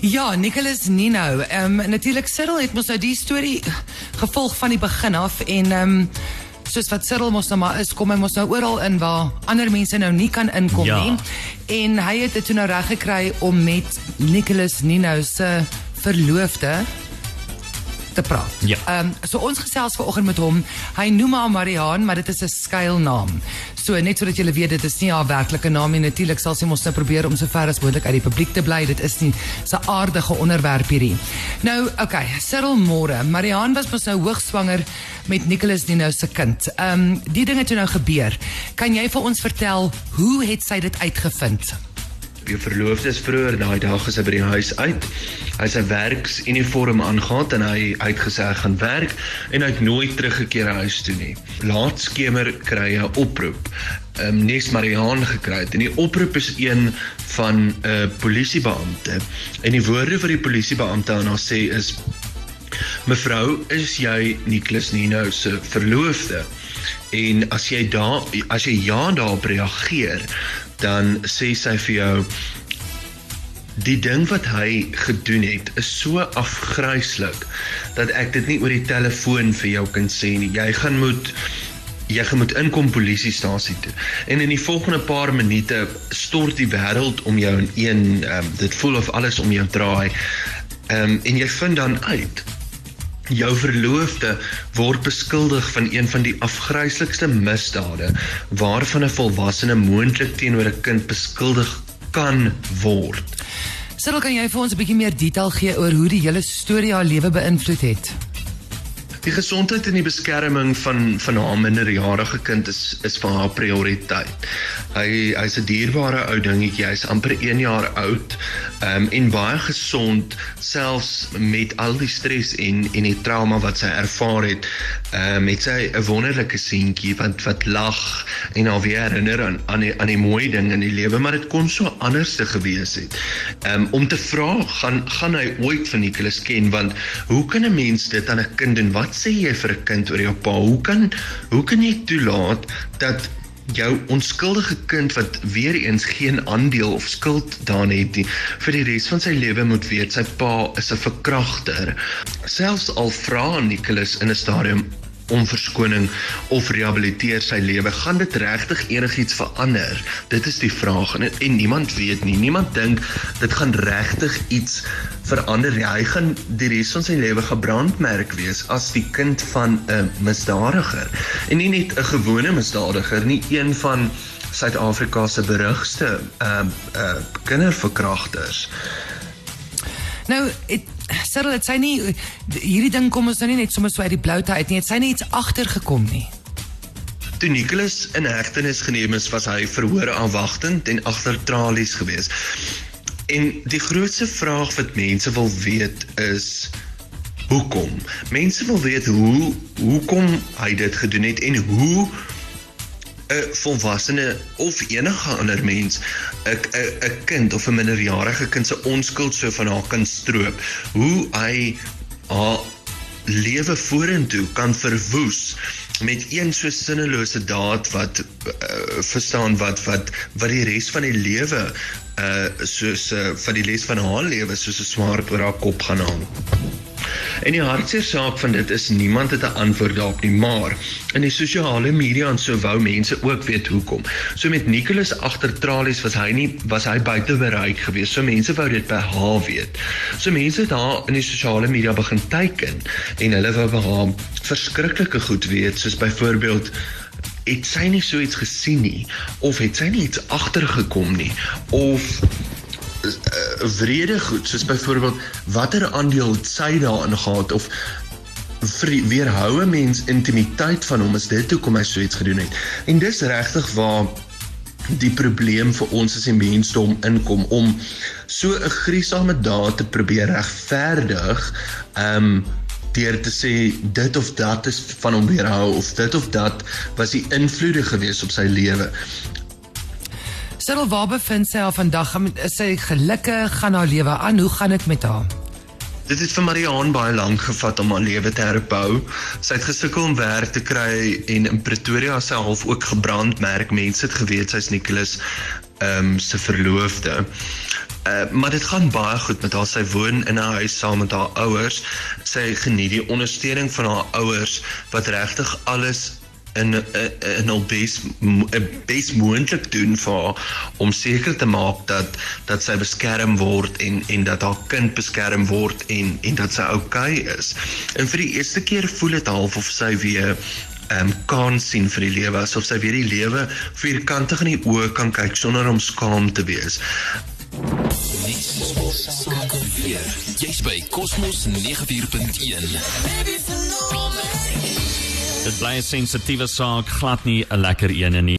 Ja, Nicholas Nino. Ehm um, natuurlik Cyril het mos nou die storie gevolg van die begin af en ehm um, soos wat Cyril mos nou maar is, kom hy mos nou oral in waar ander mense nou nie kan inkom Ja. nie. En hy het dit toe nou reg gekry om met Nicholas Nino se verloofde te praat. Ja. Ehm um, so ons gesels vanoggend met hom. Hy noem haar Mariaan, maar dit is 'n skuilnaam. So net sodat julle weet dit is nie haar werklike naam nie. Natuurlik sal sy mos nou probeer om so ver as moontlik uit die publiek te bly. Dit is nie 'n aardige onderwerp hierdie. Nou, okay, Cyril Moore. Mariaan was mos nou hoogswanger met Nicholas Dino se kind. Ehm um, die dinge het toe nou gebeur. Kan jy vir ons vertel hoe het sy dit uitgevind? Die verloofde is vroeër daai dag is hy by die huis uit. Hy het sy werksuniform aangetree en hy hy het gesê hy gaan werk en hy het nooit teruggekeer huis toe nie. Laat skemer kry 'n oproep. Um, Nes Mariaan gekry het en die oproep is een van 'n uh, polisiebeampte. En die woorde wat die polisiebeampte aan haar sê is Mevrou, is jy Nicholas Nino se verloofde? En as jy daar as jy ja daarop reageer, dan sê sy vir jou die ding wat hy gedoen het is so afgryslik dat ek dit nie oor die telefoon vir jou kan sê nie. Jy gaan moet jy gaan moet inkom polisiestasie toe. En in die volgende paar minute stort die wêreld om jou in een um, dit voel of alles om jou draai. Ehm um, en jy vind dan uit jou verloofde word beskuldig van een van die afgryslikste misdade waarvan 'n volwassene moontlik teenoor 'n kind beskuldig kan word. Cyril, kan jy vir ons 'n bietjie meer detail gee oor hoe die hele storie haar lewe beïnvloed het? Die gesondheid en die beskerming van van haar minderjarige kind is is vir haar prioriteit. Hy hy's 'n dierbare ou dingetjie. Hy's amper 1 jaar oud. Ehm um, en baie gesond selfs met al die stres en en die trauma wat sy ervaar het. Ehm um, het sy 'n wonderlike seentjie wat wat lag en haar weer herinner aan aan die, aan die mooi ding in die lewe, maar dit kon so anders te gewees het. Ehm um, om te vra gaan gaan hy ooit van Nicholas ken want hoe kan 'n mens dit aan 'n kind doen? Wat sê jy vir 'n kind oor jou pa? Hoe kan hoe kan jy toelaat dat jou onskuldige kind wat weer eens geen aandeel of skuld daarin het nie vir die res van sy lewe moet weet sy pa is 'n verkragter. Selfs al vra Nicholas in 'n stadium om verskoning of rehabiliteer sy lewe, gaan dit regtig enigiets verander? Dit is die vraag en, en niemand weet nie. Niemand dink dit gaan regtig iets verander nie. Hy gaan die res van sy lewe gebrandmerk wees as die kind van 'n misdadiger. En nie net 'n gewone misdadiger nie, een van Suid-Afrika se berugste ehm uh, uh, kinderverkragters. Nou, het Cyril, het sy nie hierdie ding kom ons nou nie net sommer so uit die bloute uit nie. Het sy nie iets agtergekom nie. Toe Nicholas in hegtenis geneem is, was hy verhoor aanwagtend en agter tralies gewees. En die grootste vraag wat mense wil weet is hoekom? Mense wil weet hoe hoekom hy dit gedoen het en hoe 'n volwassene of enige ander mens 'n 'n 'n kind of 'n minderjarige kind se onskuld so van haar kan stroop. Hoe hy haar lewe vorentoe kan verwoes met een so sinnelose daad wat uh, verstaan wat wat wat die res van die lewe uh soos uh, van die les van haar lewe soos 'n swaard oor haar kop gaan hang. En die hartseer saak van dit is niemand het 'n antwoord daarop nie, maar in die sosiale media en so wou mense ook weet hoekom. So met Nicholas agter tralies was hy nie was hy buite bereik geweest. So mense wou dit by haar weet. So mense het haar in die sosiale media begin teiken en hulle wou by haar verskriklike goed weet, soos byvoorbeeld het sy nie so iets gesien nie of het sy nie iets agtergekom nie of wrede goed soos byvoorbeeld watter aandeel sy daarin gehad of weerhou 'n mens intimiteit van hom is dit hoekom hy so iets gedoen het. En dis regtig waar die probleem vir ons as die mensdom inkom om so 'n griesame daad te probeer regverdig um deur te sê dit of dat is van hom weerhou of dit of dat was die invloede gewees op sy lewe Cyril, waar bevind sy haar vandag? Gaan- Is sy gelukkig? Gaan haar lewe aan? Hoe gaan dit met haar? Dit het vir Mariaan baie lank gevat om haar lewe te herbou. Sy het gesukkel om werk te kry en in Pretoria self ook gebrand merk. Mense het geweet sy's Nicholas ehm um, se verloofde. Uh, maar dit gaan baie goed met haar. Sy woon in 'n huis saam met haar ouers. Sy geniet die ondersteuning van haar ouers wat regtig alles in in al bes bes moontlik doen vir om seker te maak dat dat sy beskerm word en en dat haar kind beskerm word en en dat sy oukei okay is. En vir die eerste keer voel dit half of sy weer ehm um, kan sien vir die lewe asof sy weer die lewe vierkantig in die oë kan kyk sonder om skaam te wees. Jy's by Cosmos 94.1. Dit bly 'n sensitiewe saak, glad nie 'n lekker een nie.